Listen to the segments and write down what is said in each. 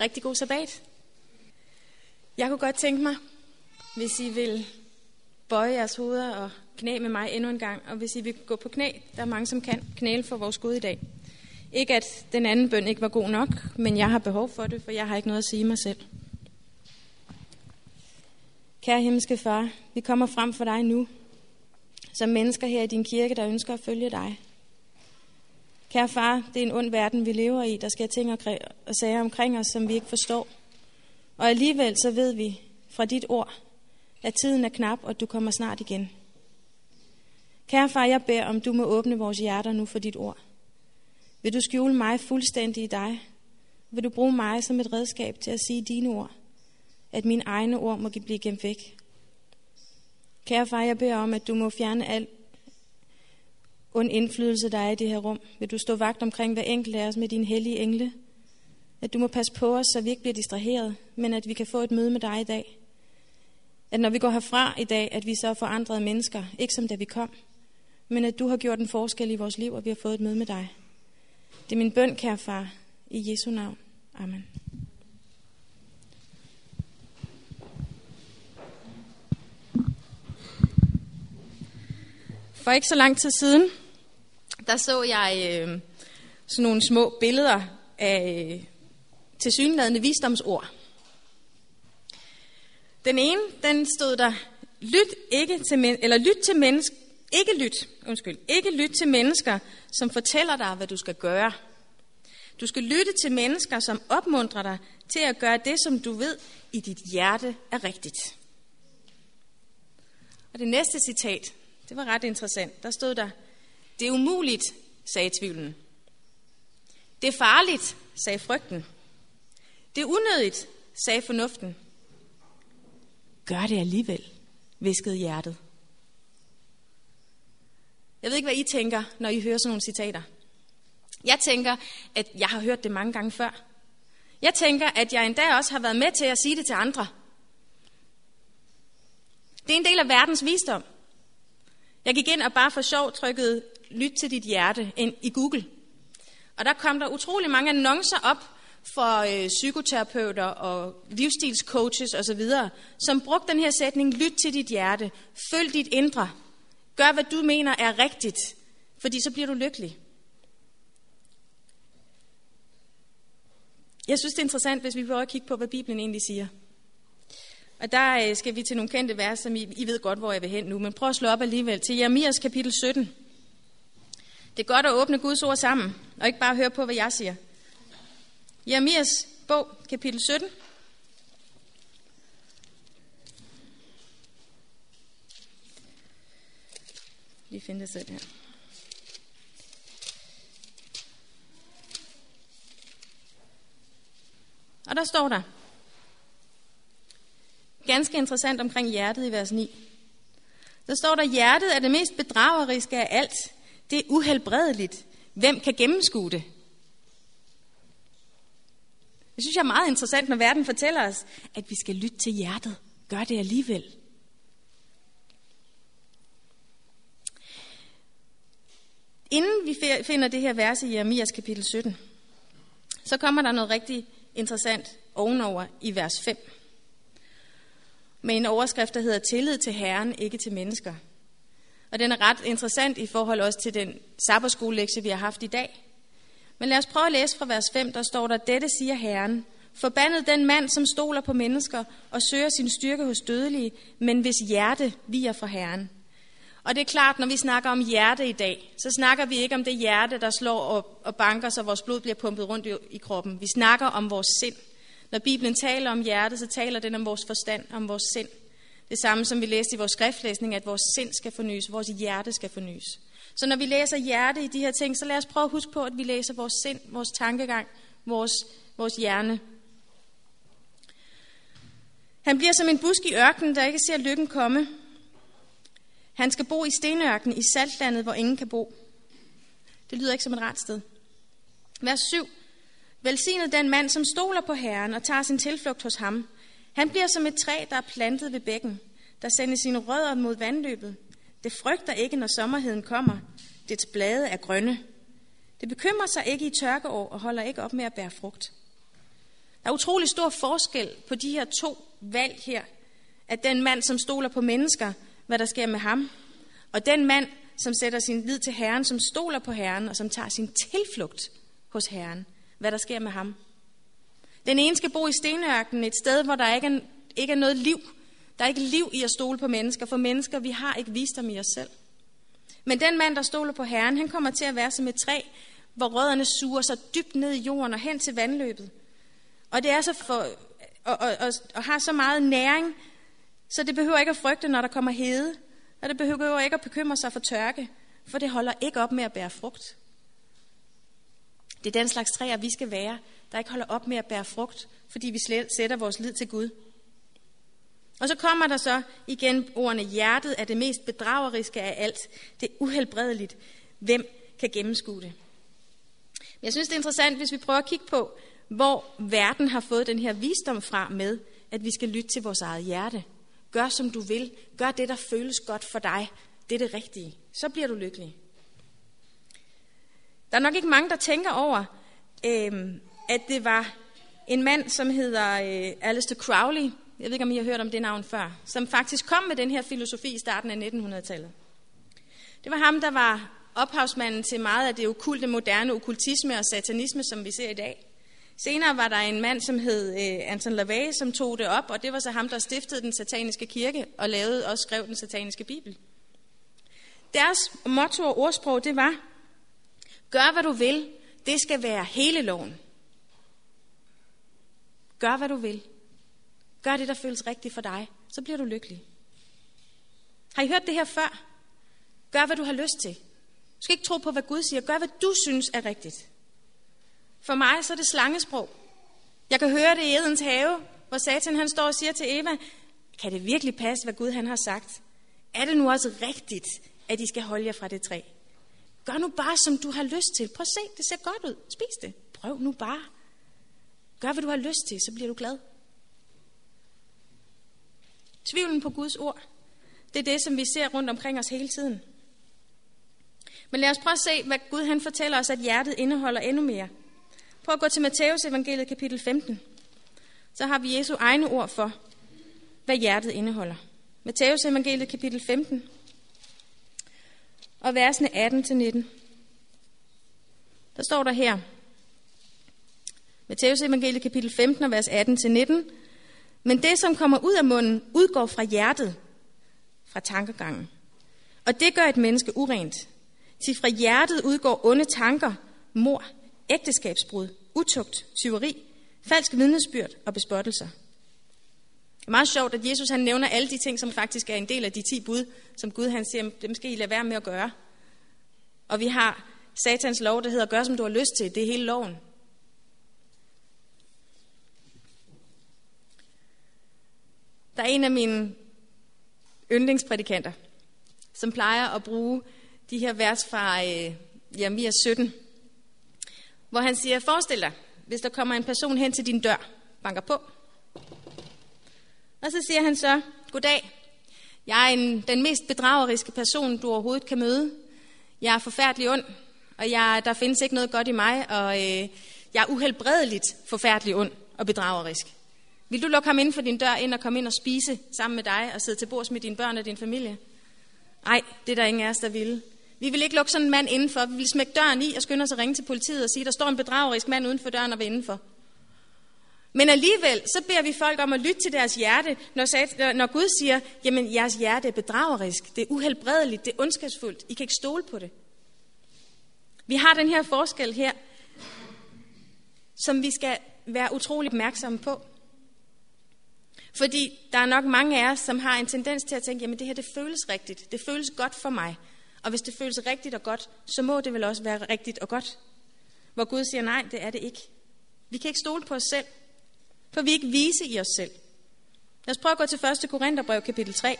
Rigtig god sabbat. Jeg kunne godt tænke mig, hvis I vil bøje jeres hoveder og knæ med mig endnu en gang, og hvis I vil gå på knæ, der er mange, som kan knæle for vores Gud i dag. Ikke at den anden bøn ikke var god nok, men jeg har behov for det, for jeg har ikke noget at sige mig selv. Kære himmelske far, vi kommer frem for dig nu, som mennesker her i din kirke, der ønsker at følge dig. Kære far, det er en ond verden, vi lever i. Der sker ting og sager omkring os, som vi ikke forstår. Og alligevel så ved vi fra dit ord, at tiden er knap, og at du kommer snart igen. Kære far, jeg beder, om du må åbne vores hjerter nu for dit ord. Vil du skjule mig fuldstændig i dig? Vil du bruge mig som et redskab til at sige dine ord? At mine egne ord må blive gemt væk. Kære far, jeg beder om, at du må fjerne al ond indflydelse, der er i det her rum. Vil du stå vagt omkring hver enkelt af os med din hellige engle? At du må passe på os, så vi ikke bliver distraheret, men at vi kan få et møde med dig i dag. At når vi går herfra i dag, at vi så er forandrede mennesker, ikke som da vi kom, men at du har gjort en forskel i vores liv, og vi har fået et møde med dig. Det er min bøn, kære far, i Jesu navn. Amen. For ikke så lang tid siden, der så jeg øh, sådan nogle små billeder af øh, tilsyneladende visdomsord. Den ene, den stod der, lyt ikke til, men, eller lyt til mennesker, ikke lyt, undskyld, ikke lyt til mennesker, som fortæller dig, hvad du skal gøre. Du skal lytte til mennesker, som opmuntrer dig til at gøre det, som du ved i dit hjerte er rigtigt. Og det næste citat, det var ret interessant. Der stod der, det er umuligt, sagde tvivlen. Det er farligt, sagde frygten. Det er unødigt, sagde fornuften. Gør det alligevel, viskede hjertet. Jeg ved ikke, hvad I tænker, når I hører sådan nogle citater. Jeg tænker, at jeg har hørt det mange gange før. Jeg tænker, at jeg endda også har været med til at sige det til andre. Det er en del af verdens visdom. Jeg gik ind og bare for sjov trykkede lyt til dit hjerte ind i Google. Og der kom der utrolig mange annoncer op for øh, psykoterapeuter og livsstilscoaches osv., som brugte den her sætning, lyt til dit hjerte, følg dit indre, gør hvad du mener er rigtigt, fordi så bliver du lykkelig. Jeg synes, det er interessant, hvis vi prøver at kigge på, hvad Bibelen egentlig siger. Og der øh, skal vi til nogle kendte vers, som I, I ved godt, hvor jeg vil hen nu. Men prøv at slå op alligevel til Jeremias kapitel 17. Det er godt at åbne Guds ord sammen, og ikke bare høre på, hvad jeg siger. Jeremias bog, kapitel 17. Lige finde det selv her. Og der står der, ganske interessant omkring hjertet i vers 9. Der står der, hjertet er det mest bedrageriske af alt. Det er uhelbredeligt. Hvem kan gennemskue det? Det synes jeg er meget interessant, når verden fortæller os, at vi skal lytte til hjertet. Gør det alligevel. Inden vi finder det her vers i Jeremias kapitel 17, så kommer der noget rigtig interessant ovenover i vers 5 med en overskrift, der hedder Tillid til Herren, ikke til mennesker. Og den er ret interessant i forhold også til den sabbatskolelektie, vi har haft i dag. Men lad os prøve at læse fra vers 5, der står der, Dette siger Herren, Forbandet den mand, som stoler på mennesker og søger sin styrke hos dødelige, men hvis hjerte viger fra Herren. Og det er klart, når vi snakker om hjerte i dag, så snakker vi ikke om det hjerte, der slår og, og banker, så vores blod bliver pumpet rundt i, i kroppen. Vi snakker om vores sind. Når Bibelen taler om hjertet, så taler den om vores forstand, om vores sind. Det samme som vi læste i vores skriftlæsning, at vores sind skal fornyes, vores hjerte skal fornyes. Så når vi læser hjerte i de her ting, så lad os prøve at huske på, at vi læser vores sind, vores tankegang, vores, vores hjerne. Han bliver som en busk i ørkenen, der ikke ser lykken komme. Han skal bo i stenørkenen i saltlandet, hvor ingen kan bo. Det lyder ikke som et rart sted. Vers 7. Velsignet den mand, som stoler på Herren og tager sin tilflugt hos ham. Han bliver som et træ, der er plantet ved bækken, der sender sine rødder mod vandløbet. Det frygter ikke, når sommerheden kommer. Dets blade er grønne. Det bekymrer sig ikke i tørkeår og holder ikke op med at bære frugt. Der er utrolig stor forskel på de her to valg her. At den mand, som stoler på mennesker, hvad der sker med ham, og den mand, som sætter sin lid til Herren, som stoler på Herren, og som tager sin tilflugt hos Herren, hvad der sker med ham. Den ene skal bo i stenørkenen, et sted, hvor der ikke er, ikke er noget liv. Der er ikke liv i at stole på mennesker, for mennesker, vi har ikke visdom i os selv. Men den mand, der stoler på Herren, han kommer til at være som et træ, hvor rødderne suger sig dybt ned i jorden og hen til vandløbet. Og det er så for, og, og, og, og har så meget næring, så det behøver ikke at frygte, når der kommer hede. Og det behøver ikke at bekymre sig for tørke, for det holder ikke op med at bære frugt. Det er den slags træer, vi skal være, der ikke holder op med at bære frugt, fordi vi sætter vores lid til Gud. Og så kommer der så igen ordene, hjertet er det mest bedrageriske af alt. Det er uhelbredeligt. Hvem kan gennemskue det? Jeg synes, det er interessant, hvis vi prøver at kigge på, hvor verden har fået den her visdom fra med, at vi skal lytte til vores eget hjerte. Gør som du vil. Gør det, der føles godt for dig. Det er det rigtige. Så bliver du lykkelig. Der er nok ikke mange, der tænker over, øh, at det var en mand, som hedder øh, Alistair Crowley, jeg ved ikke, om I har hørt om det navn før, som faktisk kom med den her filosofi i starten af 1900-tallet. Det var ham, der var ophavsmanden til meget af det okulte, moderne okultisme og satanisme, som vi ser i dag. Senere var der en mand, som hed øh, Anton LaVey, som tog det op, og det var så ham, der stiftede den sataniske kirke og lavede og skrev den sataniske bibel. Deres motto og ordsprog, det var, gør hvad du vil, det skal være hele loven. Gør hvad du vil. Gør det, der føles rigtigt for dig, så bliver du lykkelig. Har I hørt det her før? Gør, hvad du har lyst til. Du skal ikke tro på, hvad Gud siger. Gør, hvad du synes er rigtigt. For mig så er det slangesprog. Jeg kan høre det i Edens have, hvor Satan han står og siger til Eva, kan det virkelig passe, hvad Gud han har sagt? Er det nu også rigtigt, at I skal holde jer fra det træ? Gør nu bare, som du har lyst til. Prøv at se, det ser godt ud. Spis det. Prøv nu bare. Gør, hvad du har lyst til, så bliver du glad. Tvivlen på Guds ord, det er det, som vi ser rundt omkring os hele tiden. Men lad os prøve at se, hvad Gud han fortæller os, at hjertet indeholder endnu mere. Prøv at gå til Matteus evangeliet kapitel 15. Så har vi Jesu egne ord for, hvad hjertet indeholder. Matteus evangeliet kapitel 15 og versene 18-19. Der står der her, Matteus evangeliet kapitel 15 og vers 18-19. Men det, som kommer ud af munden, udgår fra hjertet, fra tankegangen. Og det gør et menneske urent. Til fra hjertet udgår onde tanker, mor, ægteskabsbrud, utugt, tyveri, falsk vidnesbyrd og bespottelser. Det er meget sjovt, at Jesus han nævner alle de ting, som faktisk er en del af de ti bud, som Gud han siger, dem skal I lade være med at gøre. Og vi har satans lov, der hedder, gør som du har lyst til. Det er hele loven. Der er en af mine yndlingsprædikanter, som plejer at bruge de her vers fra øh, Jeremia 17, hvor han siger, forestil dig, hvis der kommer en person hen til din dør, banker på, og så siger han så, goddag, jeg er en, den mest bedrageriske person, du overhovedet kan møde. Jeg er forfærdelig ond, og jeg, der findes ikke noget godt i mig, og øh, jeg er uhelbredeligt forfærdelig ond og bedragerisk. Vil du lukke ham ind for din dør ind og komme ind og spise sammen med dig og sidde til bords med dine børn og din familie? Nej, det er der ingen af os, der ville. Vi vil ikke lukke sådan en mand indenfor. Vi vil smække døren i og skynde os at ringe til politiet og sige, der står en bedragerisk mand uden for døren og vil indenfor. Men alligevel, så beder vi folk om at lytte til deres hjerte, når, når Gud siger, jamen jeres hjerte er bedragerisk, det er uhelbredeligt, det er ondskabsfuldt, I kan ikke stole på det. Vi har den her forskel her, som vi skal være utrolig opmærksomme på. Fordi der er nok mange af os, som har en tendens til at tænke, jamen det her det føles rigtigt, det føles godt for mig. Og hvis det føles rigtigt og godt, så må det vel også være rigtigt og godt. Hvor Gud siger, nej, det er det ikke. Vi kan ikke stole på os selv, for vi ikke vise i os selv. Lad os prøve at gå til 1. Korintherbrev kapitel 3.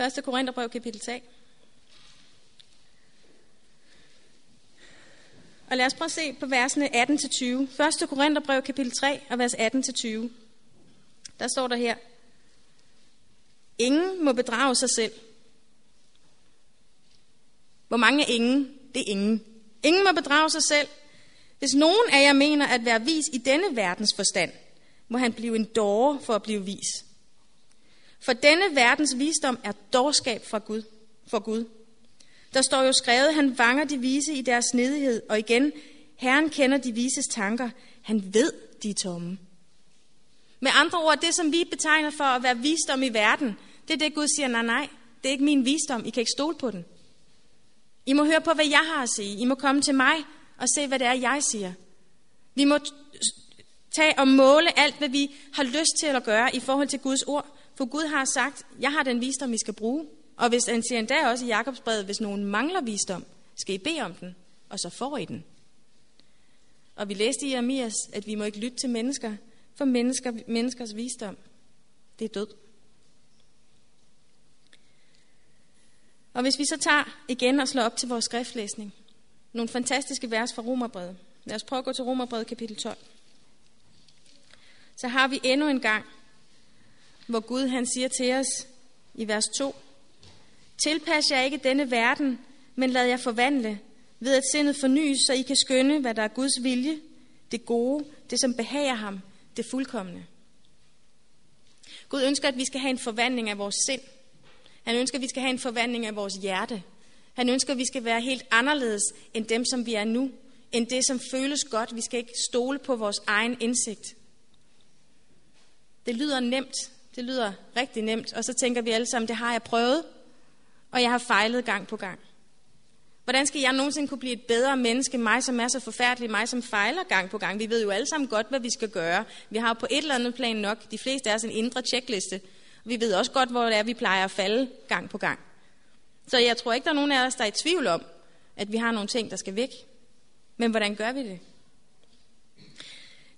1. Korintherbrev kapitel 3. Og lad os prøve at se på versene 18-20. 1. Korintherbrev kapitel 3 og vers 18-20. Der står der her. Ingen må bedrage sig selv. Hvor mange er ingen? Det er ingen. Ingen må bedrage sig selv. Hvis nogen af jer mener at være vis i denne verdens forstand, må han blive en dårer for at blive vis. For denne verdens visdom er dårskab fra Gud, for Gud. Der står jo skrevet, han vanger de vise i deres snedighed, og igen, Herren kender de vises tanker. Han ved, de er tomme. Med andre ord, det som vi betegner for at være visdom i verden, det er det Gud siger, nej, nej, det er ikke min visdom, I kan ikke stole på den. I må høre på, hvad jeg har at sige. I må komme til mig og se, hvad det er, jeg siger. Vi må tage og måle alt, hvad vi har lyst til at gøre i forhold til Guds ord. For Gud har sagt, jeg har den visdom, I skal bruge. Og hvis han siger endda også i Jakobsbrevet, hvis nogen mangler visdom, skal I bede om den, og så får I den. Og vi læste i Amias, at vi må ikke lytte til mennesker, for mennesker, menneskers visdom, det er død. Og hvis vi så tager igen og slår op til vores skriftlæsning, nogle fantastiske vers fra Romerbrevet. Lad os prøve at gå til Romerbrevet kapitel 12. Så har vi endnu en gang, hvor Gud han siger til os i vers 2, Tilpas jer ikke denne verden, men lad jer forvandle, ved at sindet fornyes, så I kan skønne, hvad der er Guds vilje, det gode, det som behager ham, det fuldkommende. Gud ønsker, at vi skal have en forvandling af vores sind. Han ønsker, at vi skal have en forvandling af vores hjerte. Han ønsker, at vi skal være helt anderledes end dem, som vi er nu. End det, som føles godt. Vi skal ikke stole på vores egen indsigt. Det lyder nemt. Det lyder rigtig nemt. Og så tænker vi alle sammen, det har jeg prøvet. Og jeg har fejlet gang på gang. Hvordan skal jeg nogensinde kunne blive et bedre menneske, mig som er så forfærdelig, mig som fejler gang på gang? Vi ved jo alle sammen godt, hvad vi skal gøre. Vi har på et eller andet plan nok, de fleste af os, en indre tjekliste. Vi ved også godt, hvor det er, vi plejer at falde gang på gang. Så jeg tror ikke, der er nogen af os, der er i tvivl om, at vi har nogle ting, der skal væk. Men hvordan gør vi det?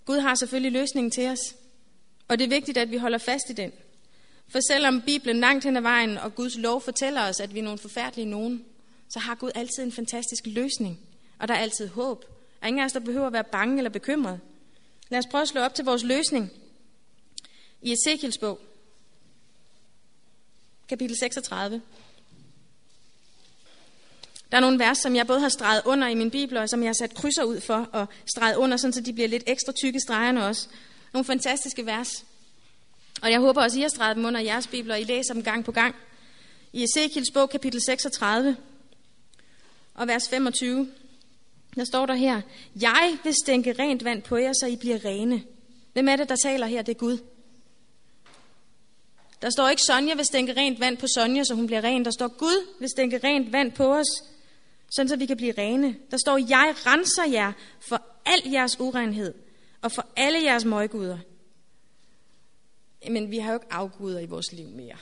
Gud har selvfølgelig løsningen til os. Og det er vigtigt, at vi holder fast i den. For selvom Bibelen langt hen ad vejen og Guds lov fortæller os, at vi er nogle forfærdelige nogen, så har Gud altid en fantastisk løsning. Og der er altid håb. Og ingen af os, der behøver at være bange eller bekymret. Lad os prøve at slå op til vores løsning. I Ezekiels bog, kapitel 36. Der er nogle vers, som jeg både har streget under i min bibel, og som jeg har sat krydser ud for, og streget under, sådan så de bliver lidt ekstra tykke stregerne også. Nogle fantastiske vers. Og jeg håber også, I har streget dem under jeres bibler, og I læser dem gang på gang. I Ezekiels bog, kapitel 36, og vers 25, der står der her, Jeg vil stænke rent vand på jer, så I bliver rene. Hvem er det, der taler her? Det er Gud. Der står ikke, Sonja vil stænke rent vand på Sonja, så hun bliver ren. Der står, Gud vil stænke rent vand på os, sådan så vi kan blive rene. Der står, jeg renser jer for al jeres urenhed og for alle jeres møguder. Men vi har jo ikke afguder i vores liv mere.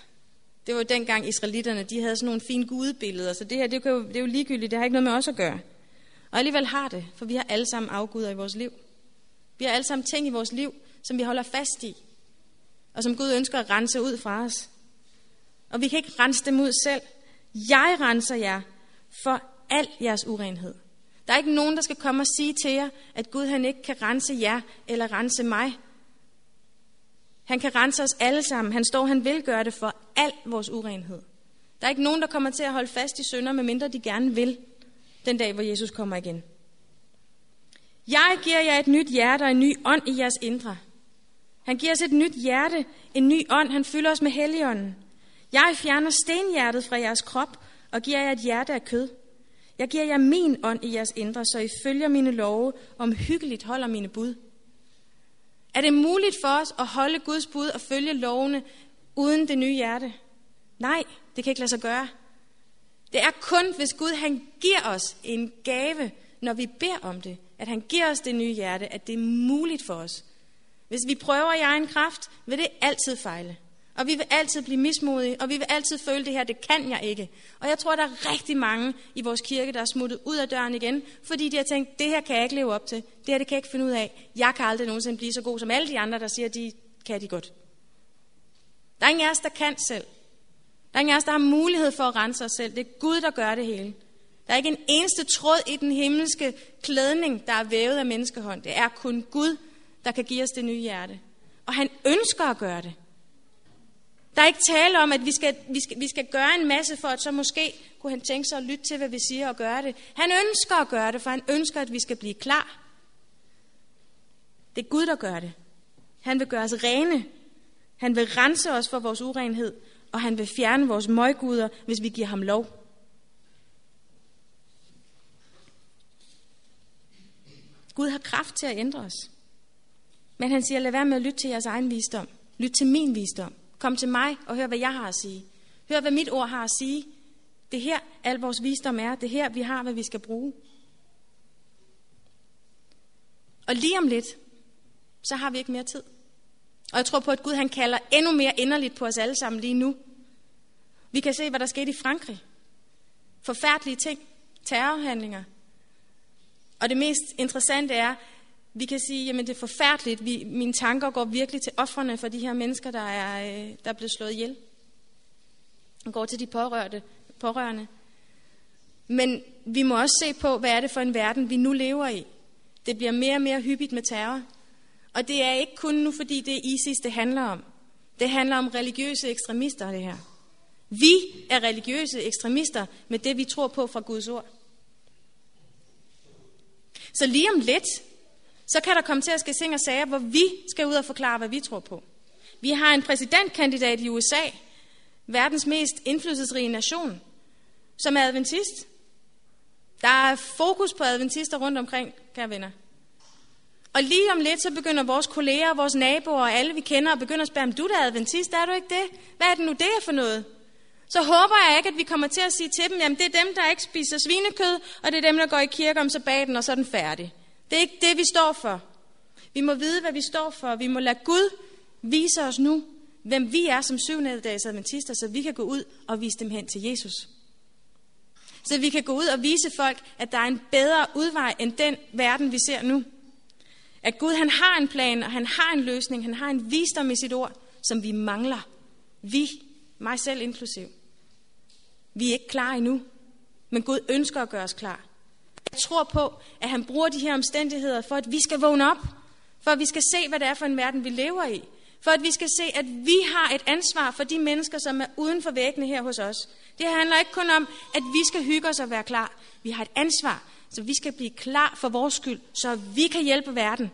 Det var jo dengang israelitterne, de havde sådan nogle fine gudebilleder, så det her, det er, jo, det er jo ligegyldigt, det har ikke noget med os at gøre. Og alligevel har det, for vi har alle sammen afguder i vores liv. Vi har alle sammen ting i vores liv, som vi holder fast i, og som Gud ønsker at rense ud fra os. Og vi kan ikke rense dem ud selv. Jeg renser jer for al jeres urenhed. Der er ikke nogen, der skal komme og sige til jer, at Gud han ikke kan rense jer eller rense mig. Han kan rense os alle sammen. Han står, han vil gøre det for al vores urenhed. Der er ikke nogen, der kommer til at holde fast i synder, medmindre de gerne vil, den dag, hvor Jesus kommer igen. Jeg giver jer et nyt hjerte og en ny ånd i jeres indre. Han giver os et nyt hjerte, en ny ånd. Han fylder os med helligånden. Jeg fjerner stenhjertet fra jeres krop og giver jer et hjerte af kød. Jeg giver jer min ånd i jeres indre, så I følger mine love, og omhyggeligt holder mine bud. Er det muligt for os at holde Guds bud og følge lovene uden det nye hjerte? Nej, det kan ikke lade sig gøre. Det er kun, hvis Gud han giver os en gave, når vi beder om det, at han giver os det nye hjerte, at det er muligt for os. Hvis vi prøver i egen kraft, vil det altid fejle. Og vi vil altid blive mismodige, og vi vil altid føle det her, det kan jeg ikke. Og jeg tror, der er rigtig mange i vores kirke, der er smuttet ud af døren igen, fordi de har tænkt, det her kan jeg ikke leve op til. Det her det kan jeg ikke finde ud af. Jeg kan aldrig nogensinde blive så god som alle de andre, der siger, de kan de godt. Der er ingen af os, der kan selv. Der er ingen af os, der har mulighed for at rense os selv. Det er Gud, der gør det hele. Der er ikke en eneste tråd i den himmelske klædning, der er vævet af menneskehånd. Det er kun Gud, der kan give os det nye hjerte. Og han ønsker at gøre det. Der er ikke tale om, at vi skal, vi, skal, vi skal gøre en masse for, at så måske kunne han tænke sig at lytte til, hvad vi siger og gøre det. Han ønsker at gøre det, for han ønsker, at vi skal blive klar. Det er Gud, der gør det. Han vil gøre os rene. Han vil rense os for vores urenhed, og han vil fjerne vores møguder, hvis vi giver ham lov. Gud har kraft til at ændre os. Men han siger, lad være med at lytte til jeres egen visdom. Lyt til min visdom. Kom til mig og hør, hvad jeg har at sige. Hør, hvad mit ord har at sige. Det er her, al vores visdom er. Det er her, vi har, hvad vi skal bruge. Og lige om lidt, så har vi ikke mere tid. Og jeg tror på, at Gud han kalder endnu mere inderligt på os alle sammen lige nu. Vi kan se, hvad der skete i Frankrig. Forfærdelige ting. Terrorhandlinger. Og det mest interessante er, vi kan sige, jamen det er forfærdeligt. Vi, mine tanker går virkelig til offrene for de her mennesker, der er, øh, der er blevet slået ihjel. Og går til de pårørte, pårørende. Men vi må også se på, hvad er det for en verden, vi nu lever i. Det bliver mere og mere hyppigt med terror. Og det er ikke kun nu, fordi det er ISIS, det handler om. Det handler om religiøse ekstremister, det her. Vi er religiøse ekstremister med det, vi tror på fra Guds ord. Så lige om lidt, så kan der komme til at ske ting og sager, hvor vi skal ud og forklare, hvad vi tror på. Vi har en præsidentkandidat i USA, verdens mest indflydelsesrige nation, som er adventist. Der er fokus på adventister rundt omkring, kære venner. Og lige om lidt, så begynder vores kolleger, vores naboer og alle, vi kender, at begynde at spørge, om du er adventist, er du ikke det? Hvad er det nu, det er for noget? Så håber jeg ikke, at vi kommer til at sige til dem, jamen det er dem, der ikke spiser svinekød, og det er dem, der går i kirke om sabbaten, og så er den færdig. Det er ikke det, vi står for. Vi må vide, hvad vi står for. Vi må lade Gud vise os nu, hvem vi er som syvende dags adventister, så vi kan gå ud og vise dem hen til Jesus. Så vi kan gå ud og vise folk, at der er en bedre udvej end den verden, vi ser nu. At Gud han har en plan, og han har en løsning, han har en visdom i sit ord, som vi mangler. Vi, mig selv inklusiv. Vi er ikke klar endnu, men Gud ønsker at gøre os klar. Jeg tror på, at han bruger de her omstændigheder for, at vi skal vågne op. For at vi skal se, hvad det er for en verden, vi lever i. For at vi skal se, at vi har et ansvar for de mennesker, som er uden for væggene her hos os. Det handler ikke kun om, at vi skal hygge os og være klar. Vi har et ansvar, så vi skal blive klar for vores skyld, så vi kan hjælpe verden.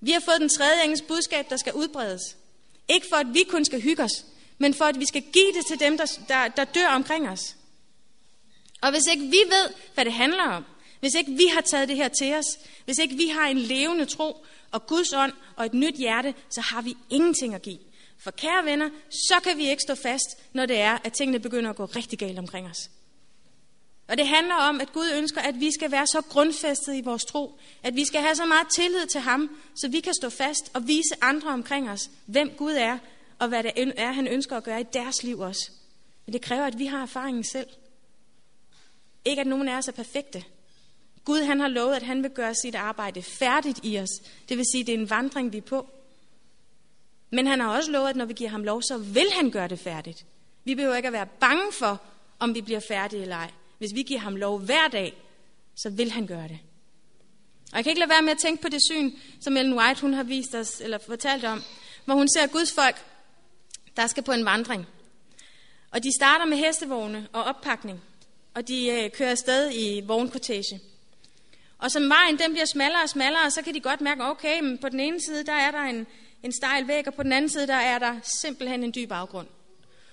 Vi har fået den tredje engelsk budskab, der skal udbredes. Ikke for, at vi kun skal hygge os, men for, at vi skal give det til dem, der, der, der dør omkring os. Og hvis ikke vi ved, hvad det handler om, hvis ikke vi har taget det her til os, hvis ikke vi har en levende tro og Guds ånd og et nyt hjerte, så har vi ingenting at give. For kære venner, så kan vi ikke stå fast, når det er, at tingene begynder at gå rigtig galt omkring os. Og det handler om, at Gud ønsker, at vi skal være så grundfæstet i vores tro, at vi skal have så meget tillid til ham, så vi kan stå fast og vise andre omkring os, hvem Gud er, og hvad det er, han ønsker at gøre i deres liv også. Men det kræver, at vi har erfaringen selv. Ikke at nogen af os er perfekte. Gud han har lovet, at han vil gøre sit arbejde færdigt i os. Det vil sige, at det er en vandring, vi er på. Men han har også lovet, at når vi giver ham lov, så vil han gøre det færdigt. Vi behøver ikke at være bange for, om vi bliver færdige eller ej. Hvis vi giver ham lov hver dag, så vil han gøre det. Og jeg kan ikke lade være med at tænke på det syn, som Ellen White hun har vist os, eller fortalt om, hvor hun ser Guds folk, der skal på en vandring. Og de starter med hestevogne og oppakning og de øh, kører afsted i vognkortage. Og som vejen den bliver smallere og smallere, så kan de godt mærke, okay, men på den ene side, der er der en, en stejl væg, og på den anden side, der er der simpelthen en dyb afgrund.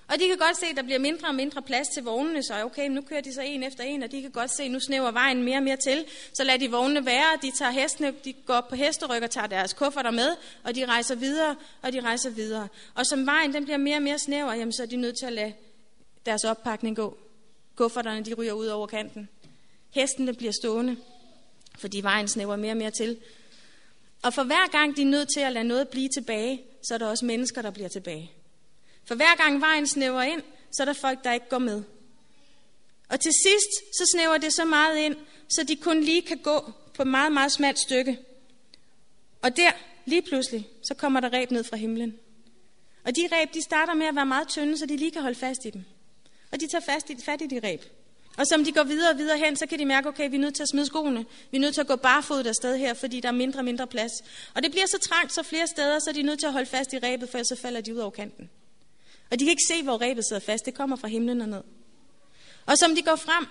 Og de kan godt se, at der bliver mindre og mindre plads til vognene, så okay, nu kører de så en efter en, og de kan godt se, at nu snæver vejen mere og mere til. Så lader de vognene være, de tager hestene, de går op på hesteryg og tager deres kufferter med, og de rejser videre, og de rejser videre. Og som vejen den bliver mere og mere snæver, jamen, så er de nødt til at lade deres oppakning gå. Kufferterne de ryger ud over kanten. Hestene bliver stående, fordi vejen snæver mere og mere til. Og for hver gang de er nødt til at lade noget blive tilbage, så er der også mennesker, der bliver tilbage. For hver gang vejen snæver ind, så er der folk, der ikke går med. Og til sidst, så snæver det så meget ind, så de kun lige kan gå på et meget, meget smalt stykke. Og der, lige pludselig, så kommer der ræb ned fra himlen. Og de ræb, de starter med at være meget tynde, så de lige kan holde fast i dem. Og de tager fast i, fat i de ræb. Og som de går videre og videre hen, så kan de mærke, okay, vi er nødt til at smide skoene. Vi er nødt til at gå barfodet afsted her, fordi der er mindre og mindre plads. Og det bliver så trangt så flere steder, så de er nødt til at holde fast i ræbet, for ellers så falder de ud over kanten. Og de kan ikke se, hvor rebet sidder fast. Det kommer fra himlen og ned. Og som de går frem,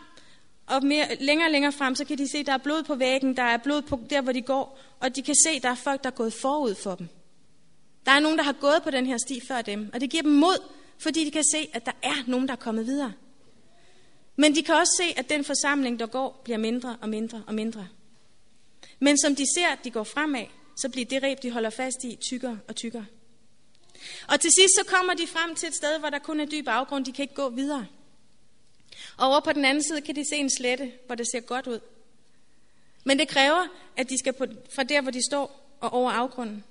og mere, længere og længere frem, så kan de se, at der er blod på væggen, der er blod på der, hvor de går, og de kan se, at der er folk, der er gået forud for dem. Der er nogen, der har gået på den her sti før dem, og det giver dem mod, fordi de kan se, at der er nogen, der er kommet videre. Men de kan også se, at den forsamling, der går, bliver mindre og mindre og mindre. Men som de ser, at de går fremad, så bliver det reb, de holder fast i, tykkere og tykkere. Og til sidst så kommer de frem til et sted, hvor der kun er dyb afgrund, de kan ikke gå videre. Og over på den anden side kan de se en slette, hvor det ser godt ud. Men det kræver, at de skal på, fra der, hvor de står, og over afgrunden.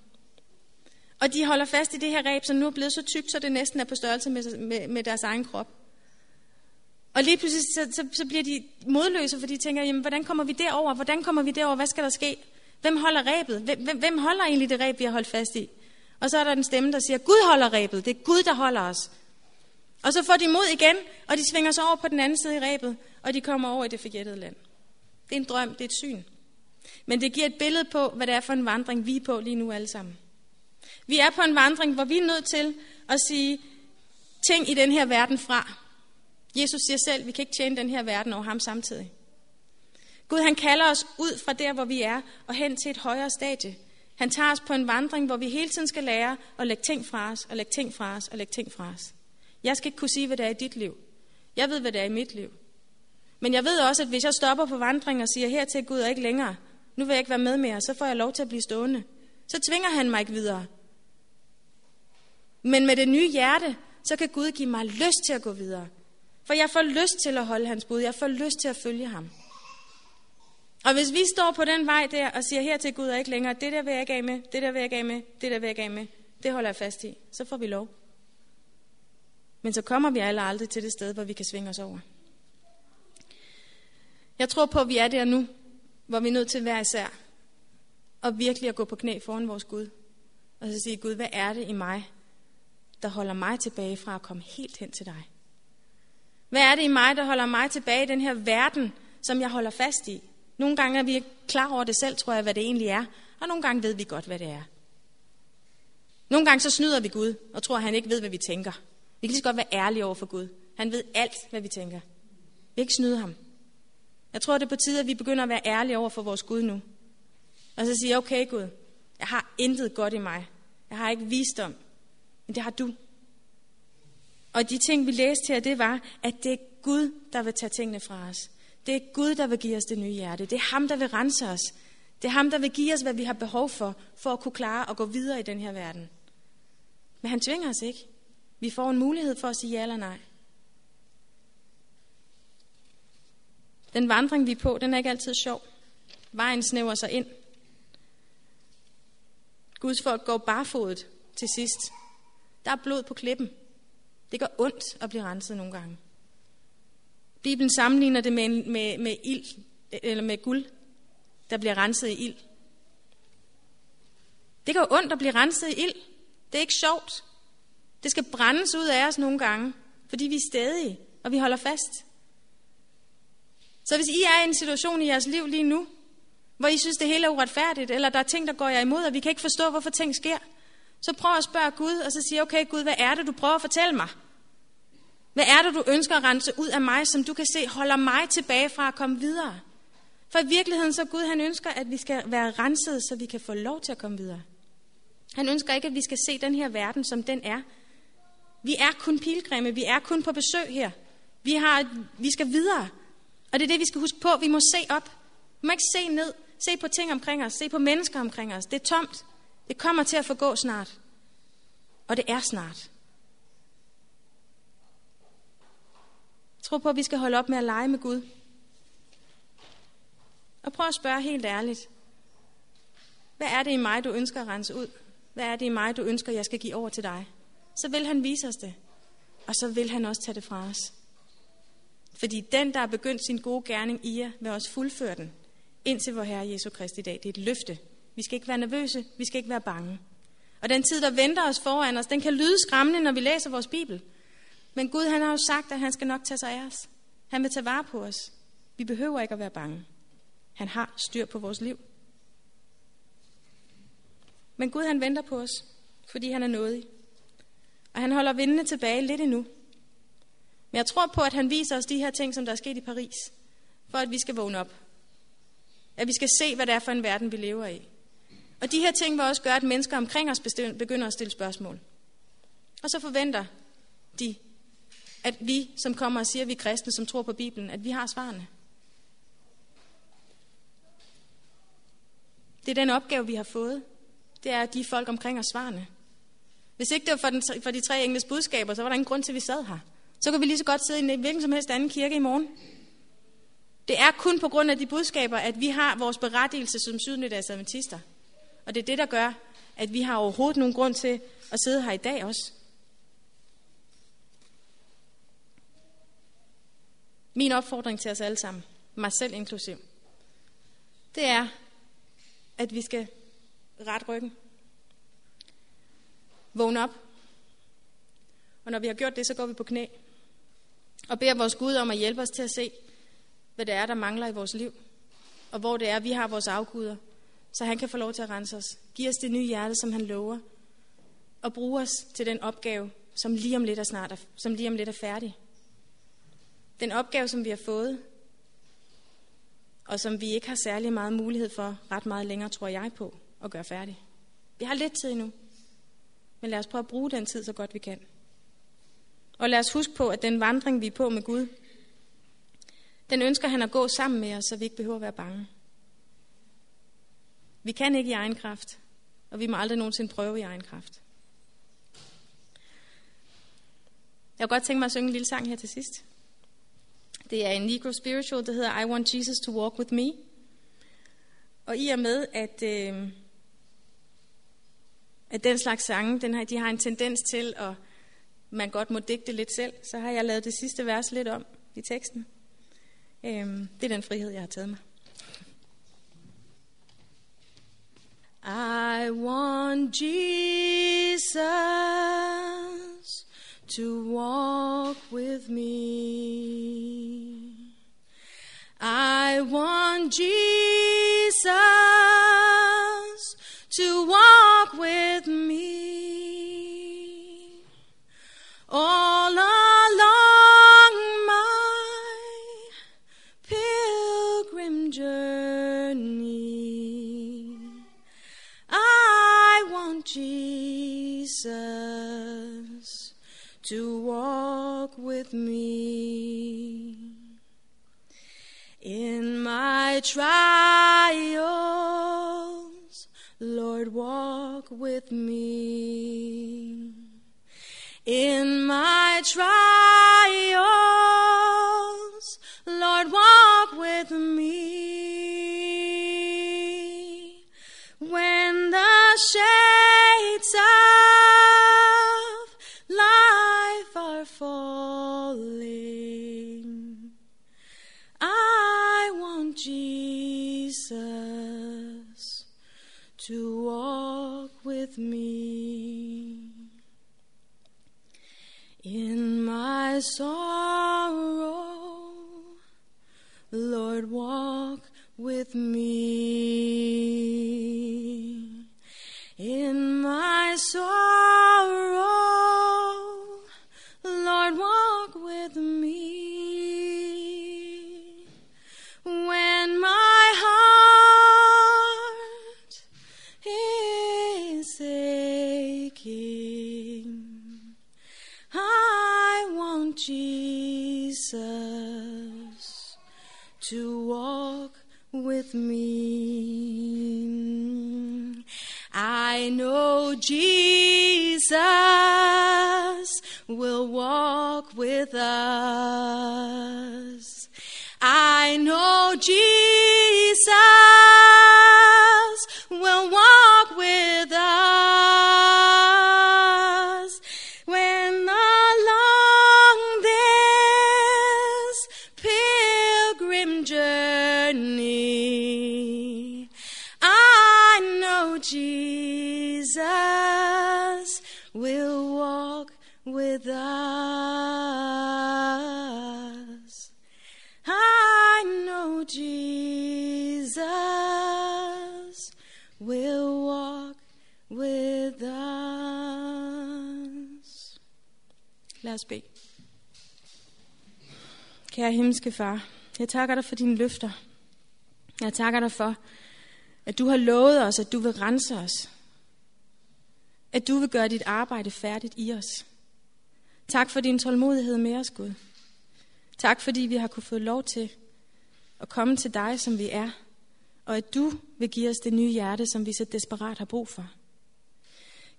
Og de holder fast i det her reb, som nu er blevet så tykt, så det næsten er på størrelse med, med, med deres egen krop. Og lige pludselig så, så, så bliver de modløse, for de tænker, jamen, hvordan kommer vi derover? Hvordan kommer vi derover? Hvad skal der ske? Hvem holder rebet? Hvem, hvem holder egentlig det reb, vi har holdt fast i? Og så er der en stemme, der siger, Gud holder rebet. Det er Gud, der holder os. Og så får de mod igen, og de svinger sig over på den anden side i rebet, og de kommer over i det forgættede land. Det er en drøm, det er et syn. Men det giver et billede på, hvad det er for en vandring, vi er på lige nu alle sammen. Vi er på en vandring, hvor vi er nødt til at sige ting i den her verden fra. Jesus siger selv, vi kan ikke tjene den her verden over ham samtidig. Gud han kalder os ud fra der, hvor vi er, og hen til et højere stadie. Han tager os på en vandring, hvor vi hele tiden skal lære at lægge ting fra os, og lægge ting fra os, og lægge ting fra os. Jeg skal ikke kunne sige, hvad der er i dit liv. Jeg ved, hvad der er i mit liv. Men jeg ved også, at hvis jeg stopper på vandring og siger, her til Gud er ikke længere, nu vil jeg ikke være med mere, så får jeg lov til at blive stående. Så tvinger han mig ikke videre. Men med det nye hjerte, så kan Gud give mig lyst til at gå videre. For jeg får lyst til at holde hans bud. Jeg får lyst til at følge ham. Og hvis vi står på den vej der og siger her til Gud er ikke længere, det der vil jeg ikke af med, det der vil jeg ikke af med, det der vil jeg ikke af med, det holder jeg fast i, så får vi lov. Men så kommer vi alle aldrig til det sted, hvor vi kan svinge os over. Jeg tror på, at vi er der nu, hvor vi er nødt til hver især og virkelig at gå på knæ foran vores Gud. Og så sige, Gud, hvad er det i mig, der holder mig tilbage fra at komme helt hen til dig? Hvad er det i mig, der holder mig tilbage i den her verden, som jeg holder fast i? Nogle gange er vi ikke klar over det selv, tror jeg, hvad det egentlig er. Og nogle gange ved vi godt, hvad det er. Nogle gange så snyder vi Gud, og tror, at han ikke ved, hvad vi tænker. Vi kan lige så godt være ærlige over for Gud. Han ved alt, hvad vi tænker. Vi kan ikke snyde ham. Jeg tror, det er på tide, at vi begynder at være ærlige over for vores Gud nu. Og så sige, okay Gud, jeg har intet godt i mig. Jeg har ikke visdom. Men det har du. Og de ting, vi læste her, det var, at det er Gud, der vil tage tingene fra os. Det er Gud, der vil give os det nye hjerte. Det er ham, der vil rense os. Det er ham, der vil give os, hvad vi har behov for, for at kunne klare at gå videre i den her verden. Men han tvinger os ikke. Vi får en mulighed for at sige ja eller nej. Den vandring, vi er på, den er ikke altid sjov. Vejen snæver sig ind. Guds folk går barfodet til sidst. Der er blod på klippen. Det gør ondt at blive renset nogle gange. Bibelen sammenligner det med, med, med ild, eller med guld, der bliver renset i ild. Det gør ondt at blive renset i ild. Det er ikke sjovt. Det skal brændes ud af os nogle gange, fordi vi er stedige, og vi holder fast. Så hvis I er i en situation i jeres liv lige nu, hvor I synes, det hele er uretfærdigt, eller der er ting, der går jer imod, og vi kan ikke forstå, hvorfor ting sker, så prøv at spørge Gud, og så sige, okay Gud, hvad er det, du prøver at fortælle mig? Hvad er det, du ønsker at rense ud af mig, som du kan se holder mig tilbage fra at komme videre? For i virkeligheden så Gud, han ønsker, at vi skal være renset, så vi kan få lov til at komme videre. Han ønsker ikke, at vi skal se den her verden, som den er. Vi er kun pilgrimme, vi er kun på besøg her. Vi, har, vi skal videre. Og det er det, vi skal huske på. Vi må se op. Vi må ikke se ned. Se på ting omkring os. Se på mennesker omkring os. Det er tomt. Det kommer til at forgå snart. Og det er snart. Tro på, at vi skal holde op med at lege med Gud. Og prøv at spørge helt ærligt. Hvad er det i mig, du ønsker at rense ud? Hvad er det i mig, du ønsker, jeg skal give over til dig? Så vil han vise os det. Og så vil han også tage det fra os. Fordi den, der har begyndt sin gode gerning i jer, vil også fuldføre den. Indtil vor Herre Jesu Kristi dag. Det er et løfte. Vi skal ikke være nervøse. Vi skal ikke være bange. Og den tid, der venter os foran os, den kan lyde skræmmende, når vi læser vores Bibel. Men Gud han har jo sagt, at han skal nok tage sig af os. Han vil tage vare på os. Vi behøver ikke at være bange. Han har styr på vores liv. Men Gud han venter på os, fordi han er nådig. Og han holder vindene tilbage lidt endnu. Men jeg tror på, at han viser os de her ting, som der er sket i Paris, for at vi skal vågne op. At vi skal se, hvad det er for en verden, vi lever i. Og de her ting vil også gøre, at mennesker omkring os begynder at stille spørgsmål. Og så forventer de, at vi, som kommer og siger, at vi er kristne, som tror på Bibelen, at vi har svarene. Det er den opgave, vi har fået. Det er at give folk omkring os svarene. Hvis ikke det var for, den, for de tre engles budskaber, så var der ingen grund til, at vi sad her. Så kan vi lige så godt sidde i en hvilken som helst anden kirke i morgen. Det er kun på grund af de budskaber, at vi har vores berettigelse som sydnydags adventister. Og det er det, der gør, at vi har overhovedet nogen grund til at sidde her i dag også. Min opfordring til os alle sammen, mig selv inklusiv, det er, at vi skal ret ryggen. Vågne op. Og når vi har gjort det, så går vi på knæ. Og beder vores Gud om at hjælpe os til at se, hvad det er, der mangler i vores liv. Og hvor det er, vi har vores afguder. Så han kan få lov til at rense os. Giv os det nye hjerte, som han lover. Og bruge os til den opgave, som lige om lidt er, snart er, som lige om lidt er færdig. Den opgave, som vi har fået, og som vi ikke har særlig meget mulighed for ret meget længere, tror jeg på, at gøre færdig. Vi har lidt tid endnu, men lad os prøve at bruge den tid så godt vi kan. Og lad os huske på, at den vandring, vi er på med Gud, den ønsker han at gå sammen med os, så vi ikke behøver at være bange. Vi kan ikke i egen kraft, og vi må aldrig nogensinde prøve i egen kraft. Jeg kunne godt tænke mig at synge en lille sang her til sidst. Det er en Negro Spiritual, der hedder I Want Jesus to Walk With Me. Og i og med, at, øh, at den slags sange, den har, de har en tendens til, at man godt må digte lidt selv, så har jeg lavet det sidste vers lidt om i teksten. Øh, det er den frihed, jeg har taget mig. I want Jesus to walk with me. I want Jesus to walk with me. All In my sorrow, os bede. Kære himmelske far, jeg takker dig for dine løfter. Jeg takker dig for, at du har lovet os, at du vil rense os. At du vil gøre dit arbejde færdigt i os. Tak for din tålmodighed med os, Gud. Tak fordi vi har kunne få lov til at komme til dig, som vi er, og at du vil give os det nye hjerte, som vi så desperat har brug for.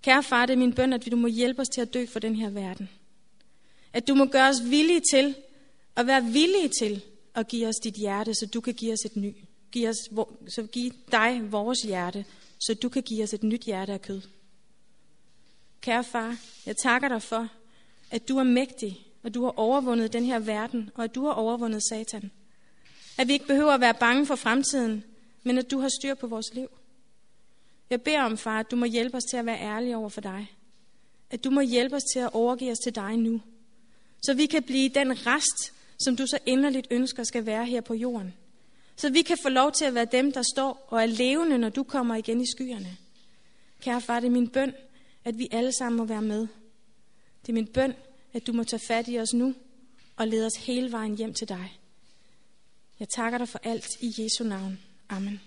Kære far, det er min bøn, at du må hjælpe os til at dø for den her verden. At du må gøre os villige til, at være villige til at give os dit hjerte, så du kan give os et ny. Give os, så give dig vores hjerte, så du kan give os et nyt hjerte af kød. Kære far, jeg takker dig for, at du er mægtig, og du har overvundet den her verden, og at du har overvundet Satan. At vi ikke behøver at være bange for fremtiden, men at du har styr på vores liv. Jeg beder om, far, at du må hjælpe os til at være ærlige over for dig. At du må hjælpe os til at overgive os til dig nu. Så vi kan blive den rest, som du så inderligt ønsker skal være her på jorden. Så vi kan få lov til at være dem, der står og er levende, når du kommer igen i skyerne. Kære far, det er min bøn, at vi alle sammen må være med. Det er min bøn, at du må tage fat i os nu og lede os hele vejen hjem til dig. Jeg takker dig for alt i Jesu navn. Amen.